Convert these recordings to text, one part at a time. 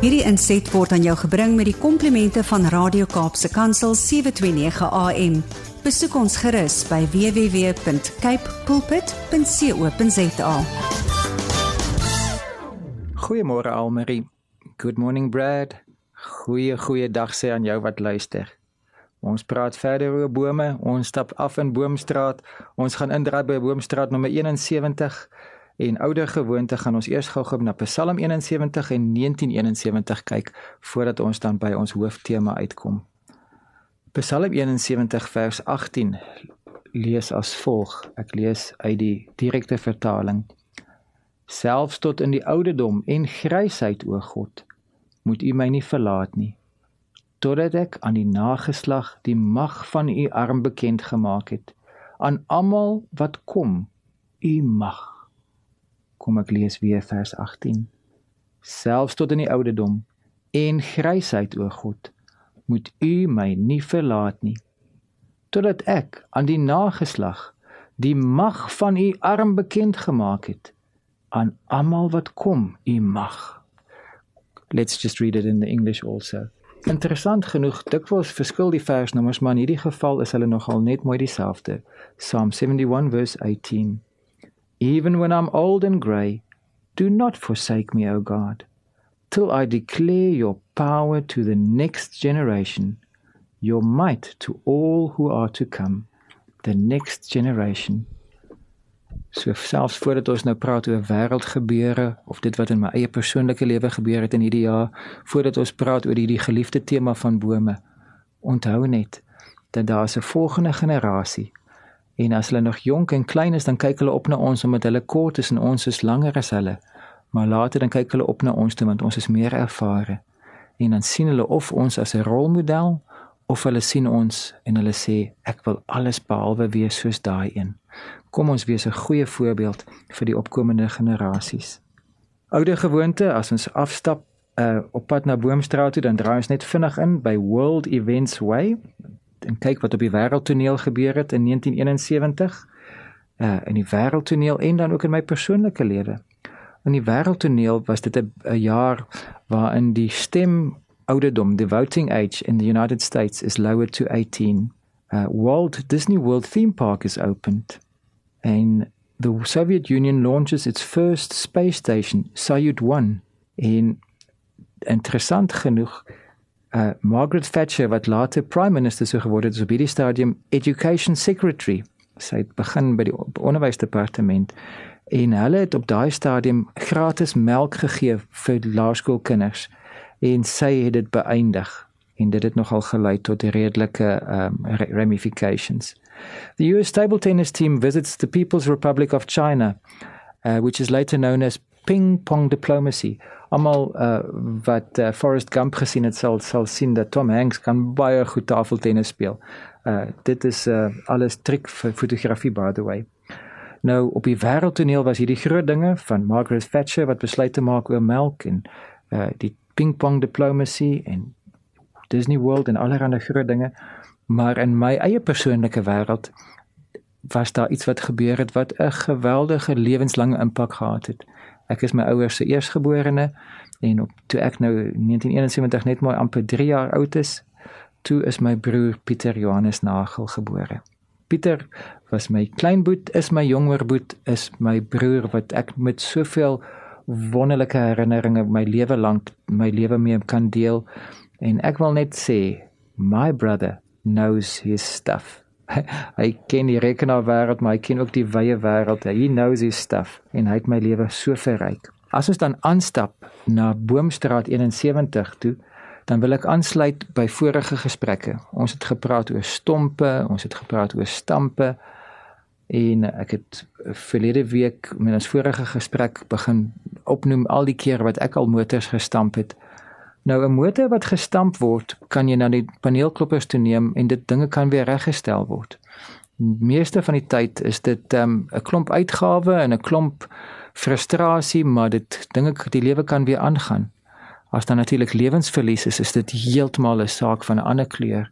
Hierdie inset word aan jou gebring met die komplimente van Radio Kaapse Kansel 729 AM. Besoek ons gerus by www.cape pulpit.co.za. Goeiemôre Almarie. Good morning Brad. Goeie goeie dag sê aan jou wat luister. Ons praat verder oor bome. Ons stap af in Boomstraat. Ons gaan indraai by Boomstraat nommer 71 en ouer gewoonte gaan ons eers gou-gou na Psalm 71 en 1971 kyk voordat ons dan by ons hooftema uitkom. Psalm 71 vers 18 lees as volg. Ek lees uit die direkte vertaling. Selfs tot in die ouderdom en grysheid o God, moet U my nie verlaat nie totdat ek aan die nageslag die mag van u arm bekend gemaak het aan almal wat kom u mag kom ek lees weer vers 18 selfs tot in die ouderdom en grysheid o God moet u my nie verlaat nie totdat ek aan die nageslag die mag van u arm bekend gemaak het aan almal wat kom u mag. Let's just read it in the english also. Interessant genoeg dikwels verskil die versnommers maar in hierdie geval is hulle nogal net mooi dieselfde. Psalm 71 verse 18 Even when I'm old and grey, do not forsake me, O God, till I declare your power to the next generation, your might to all who are to come, the next generation. So selfs voordat ons nou praat oor wêreldgebeure of dit wat in my eie persoonlike lewe gebeur het in hierdie jaar, voordat ons praat oor hierdie geliefde tema van bome, onthou net dat daar 'n volgende generasie En as hulle nog jonk en klein is, dan kyk hulle op na ons omdat hulle kort is en ons is langer as hulle. Maar later dan kyk hulle op na ons toe want ons is meer ervare. En dan sien hulle of ons as 'n rolmodel of hulle sien ons en hulle sê ek wil alles behalwe wees soos daai een. Kom ons wees 'n goeie voorbeeld vir die opkomende generasies. Oude gewoonte as ons afstap uh, op pad na Boomstraat toe dan draai ons net vinnig in by World Events Way en kyk wat op die wêreldtoneel gebeur het in 1971 uh in die wêreldtoneel en dan ook in my persoonlike lewe. In die wêreldtoneel was dit 'n jaar waarin die stem ouderdom, the voting age in the United States is lowered to 18. Uh Walt Disney World theme park is opened and the Soviet Union launches its first space station, Soyuz 1 in interessant genoeg uh Margaret Thatcher wat later prime minister sou geword het, is op hierdie stadium education secretary. Sy het begin by die onderwysdepartement en hulle het op daai stadium gratis melk gegee vir laerskoolkinders en sy het dit beëindig en dit het nogal gelei tot redelike um, ramifications. The US table tennis team visits the People's Republic of China, uh, which is later known as ping pong diplomacy. Almal uh, wat uh, Forrest Gump gesien het sal sien dat Tom Hanks kan baie goed tafeltennis speel. Uh dit is alles trick vir fotografie by the way. Nou op die wêreldtoneel was hierdie groot dinge van Margaret Thatcher wat besluit te maak oor melk en uh die ping pong diplomacy en Disney World en allerlei groot dinge. Maar in my eie persoonlike wêreld was daar iets wat gebeur het wat 'n geweldige lewenslange impak gehad het. Ek is my ouers se eersgeborene en op toe ek nou 1971 net maar amper 3 jaar oud is, toe is my broer Pieter Johannes Nagel gebore. Pieter was my kleinboet, is my jonger boet, is my broer wat ek met soveel wonderlike herinneringe my lewe lank my lewe mee kan deel en ek wil net sê my brother knows his stuff hy ken die rekenaarwêreld, maar hy ken ook die wye wêreld. He knows his stuff en hy het my lewe so verryk. As ons dan aanstap na Boomstraat 71 toe, dan wil ek aansluit by vorige gesprekke. Ons het gepraat oor stompe, ons het gepraat oor stampe en ek het verlede week met ons vorige gesprek begin opnoem al die kere wat ek al motors gestamp het. Nou 'n motor wat gestamp word, kan jy na die paneelkloppers toe neem en dit dinge kan weer reggestel word. Meeste van die tyd is dit ehm, 'n um, klomp uitgawe en 'n klomp frustrasie, maar dit dinge die lewe kan weer aangaan. As dan natuurlik lewensverlies is, is dit heeltemal 'n saak van 'n ander kleur.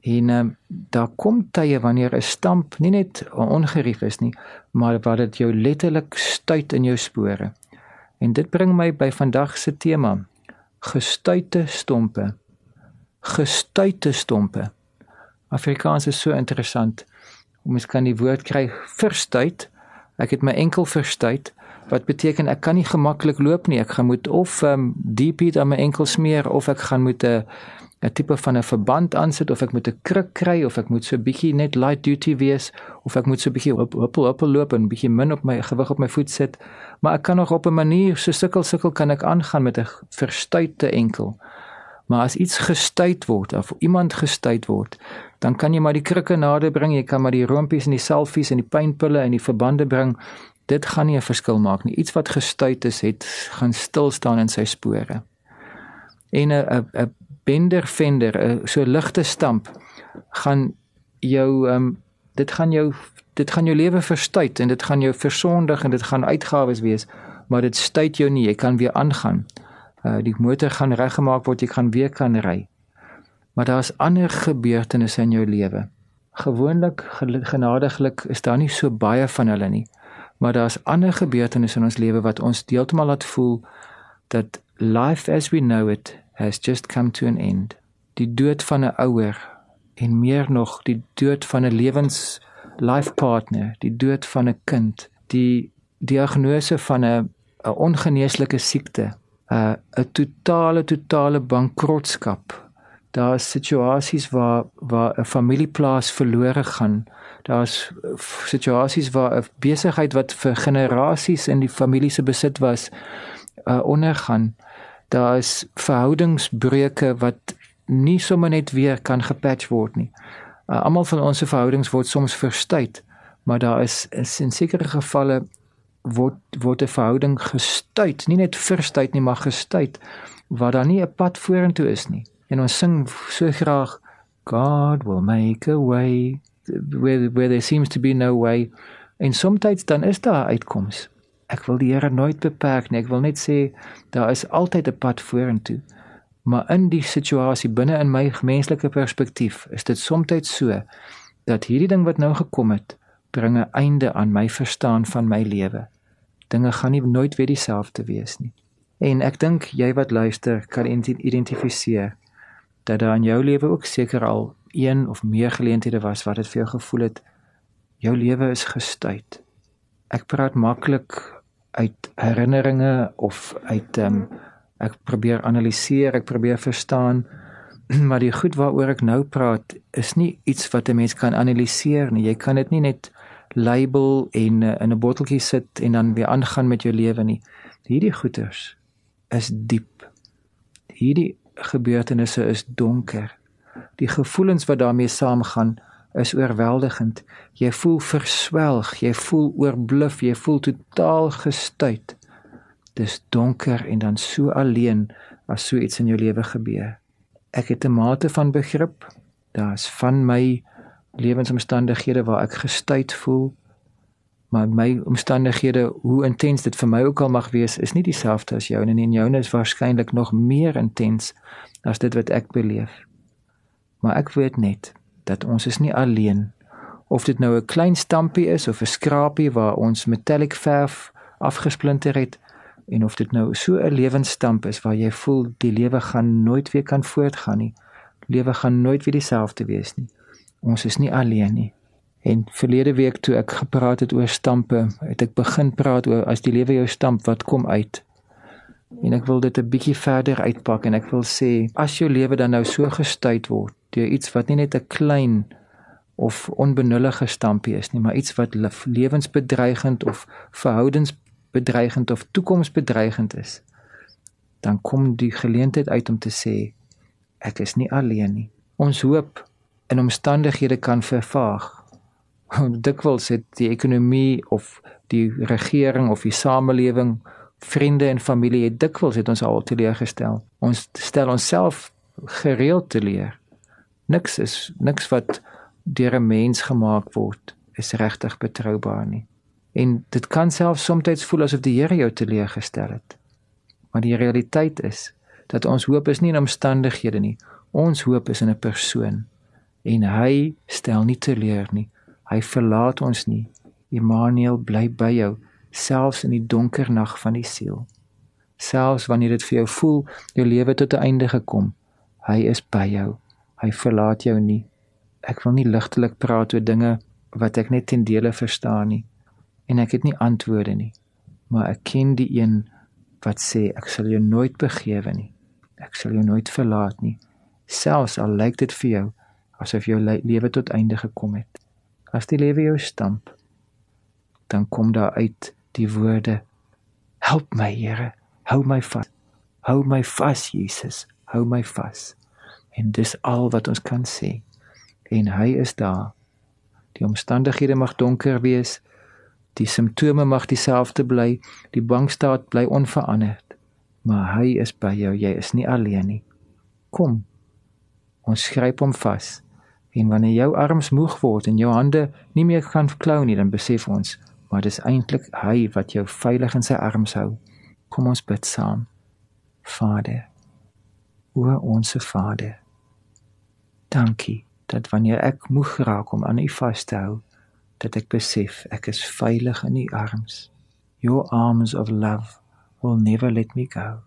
En um, daar kom tye wanneer 'n stamp nie net ongerief is nie, maar wat dit jou letterlik stuit in jou spore. En dit bring my by vandag se tema, gestuite stompe. Gestuite stompe. Afrikaans is so interessant. Ons kan die woord kry verstuit. Ek het my enkel verstuit wat beteken ek kan nie gemaklik loop nie. Ek gaan moet of um, DP aan my enkel smeer of ek gaan moet 'n 'n tipe van 'n verband aansit of ek moet 'n kruk kry of ek moet so bietjie net light duty wees of ek moet so bietjie op op op loop en bietjie min op my gewig op my voet sit. Maar ek kan nog op 'n manier so sukkel sukkel kan ek aangaan met 'n verstuite enkel. Maar as iets gestuit word of iemand gestuit word, dan kan jy maar die krikke nader bring, jy kan maar die rompies en die selfies en die pynpille en die verbande bring. Dit gaan nie 'n verskil maak nie. Iets wat gestuit is, het gaan stil staan in sy spore. En 'n 'n bender vender, 'n so ligte stamp gaan jou ehm um, dit gaan jou dit gaan jou lewe verstuit en dit gaan jou versondig en dit gaan uitgawes wees, maar dit stuit jou nie, jy kan weer aangaan. Uh die motor gaan reggemaak word, jy kan weer kan ry. Maar daar's ander gebeurtenisse in jou lewe. Gewoonlik genadiglik is daar nie so baie van hulle nie. Maar daar's ander gebeurtenisse in ons lewe wat ons deeltemal laat voel dat life as we know it has just come to an end. Die dood van 'n ouer en meer nog die dood van 'n lewens life partner, die dood van 'n kind, die diagnose van 'n 'n ongeneeslike siekte, 'n 'n totale totale bankrotskap. Daar is situasies waar waar 'n familieplaas verlore gaan. Daar's situasies waar 'n besigheid wat vir generasies in die familie se besit was, uh, ondergaan. Daar is verhoudingsbreuke wat nie sommer net weer kan gepatch word nie. Uh, Almal van ons se verhoudings word soms verstuit, maar daar is, is in sekere gevalle word word 'n verhouding gestuit, nie net verstuit nie, maar gestuit waar daar nie 'n pad vorentoe is nie. En ons sing so graag God will make a way where where there seems to be no way. En soms dan is daar 'n uitkoms. Ek wil die Here nooit beperk nie. Ek wil net sê daar is altyd 'n pad vorentoe. Maar in die situasie binne in my menslike perspektief is dit soms so dat hierdie ding wat nou gekom het, bring 'n einde aan my verstaan van my lewe. Dinge gaan nie nooit weer dieselfde wees nie. En ek dink jy wat luister kan identifiseer dat daar in jou lewe ook seker al een of meer geleenthede was wat dit vir jou gevoel het jou lewe is gestuit. Ek praat maklik uit herinneringe of uit ehm um, ek probeer analiseer, ek probeer verstaan maar die goed waaroor ek nou praat is nie iets wat 'n mens kan analiseer nie. Jy kan dit nie net label en uh, in 'n botteltjie sit en dan weer aangaan met jou lewe nie. Hierdie goeters is diep. Hierdie gebeurtenisse is donker. Die gevoelens wat daarmee saamgaan is oorweldigend. Jy voel verswelg, jy voel oorbluf, jy voel totaal gestuit. Dis donker en dan so alleen as so iets in jou lewe gebeur. Ek het 'n mate van begrip. Daar's van my lewensomstandighede waar ek gestuit voel. Maar my omstandighede, hoe intens dit vir my ook al mag wees, is nie dieselfde as joune nie. En joune is waarskynlik nog meer intens as dit wat ek beleef. Maar ek weet net dat ons is nie alleen of dit nou 'n klein stampie is of 'n skrapie waar ons metallic verf afgesplinter het en of dit nou so 'n lewensstamp is waar jy voel die lewe gaan nooit weer kan voortgaan nie. Lewe gaan nooit weer dieselfde wees nie. Ons is nie alleen nie. En verlede week toe ek gepraat het oor stampe, het ek begin praat oor as die lewe jou stamp, wat kom uit? En ek wil dit 'n bietjie verder uitpak en ek wil sê as jou lewe dan nou so gestuit word deur iets wat nie net 'n klein of onbenullige stampie is nie, maar iets wat lewensbedreigend of verhoudensbedreigend of toekomsbedreigend is, dan kom die geleentheid uit om te sê ek is nie alleen nie. Ons hoop in omstandighede kan vervaag. Dikwels het die ekonomie of die regering of die samelewing vriende en familie het dikwels het ons al teleurgestel. Ons stel onsself gereeld teleur. Niks is niks wat deur 'n mens gemaak word is regtig betroubaar nie. En dit kan selfs soms voel asof die Here jou teleurgestel het. Maar die realiteit is dat ons hoop is nie in omstandighede nie. Ons hoop is in 'n persoon en hy stel nie teleur nie. Hy verlaat ons nie. Immanuel bly by jou selfs in die donker nag van die siel. Selfs wanneer dit vir jou voel jou lewe tot 'n einde gekom, hy is by jou. Hy verlaat jou nie. Ek wil nie ligtelik praat oor dinge wat ek net ten dele verstaan nie en ek het nie antwoorde nie. Maar ek ken die een wat sê ek sal jou nooit begewe nie. Ek sal jou nooit verlaat nie. Selfs al lyk dit vir jou asof jou lewe tot einde gekom het. As die lewe jou stamp, dan kom daar uit die woorde: Help my, Here, hou my vas. Hou my vas, Jesus, hou my vas. En dis al wat ons kan sê. En hy is daar. Die omstandighede mag donker wees, die simptome mag dieselfde bly, die bankstaat bly onveranderd, maar hy is by jou, jy is nie alleen nie. Kom. Ons gryp hom vas. En wanneer jou arms moeg word en jou hande nie meer kan klou nie, dan besef ons, maar dis eintlik hy wat jou veilig in sy arms hou. Kom ons bid saam. Vader, o onsse Vader. Dankie dat wanneer ek moeg raak om aan U vas te hou, dat ek besef ek is veilig in U arms. Your arms of love will never let me go.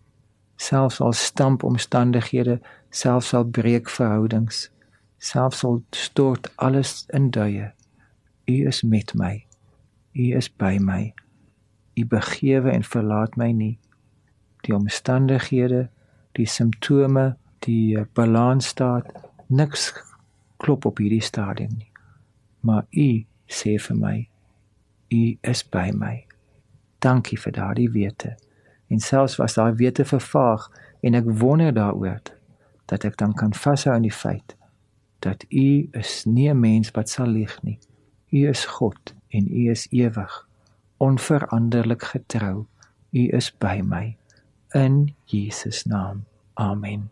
Selfs al stamp omstandighede, selfs al breek verhoudings, selfs al stort alles in duie u is met my u is by my u begewe en verlaat my nie die omstandighede die simptome die eh, balans staat niks klop op hierdie stadium nie maar u sê vir my u is by my dankie vir daardie wete en selfs was daai wete vervaag en ek wonder daaroor dat ek dan kan vashou aan die feit dat u is nie 'n mens wat sal lieg nie. U is God en u is ewig, onveranderlik getrou. U is by my in Jesus naam. Amen.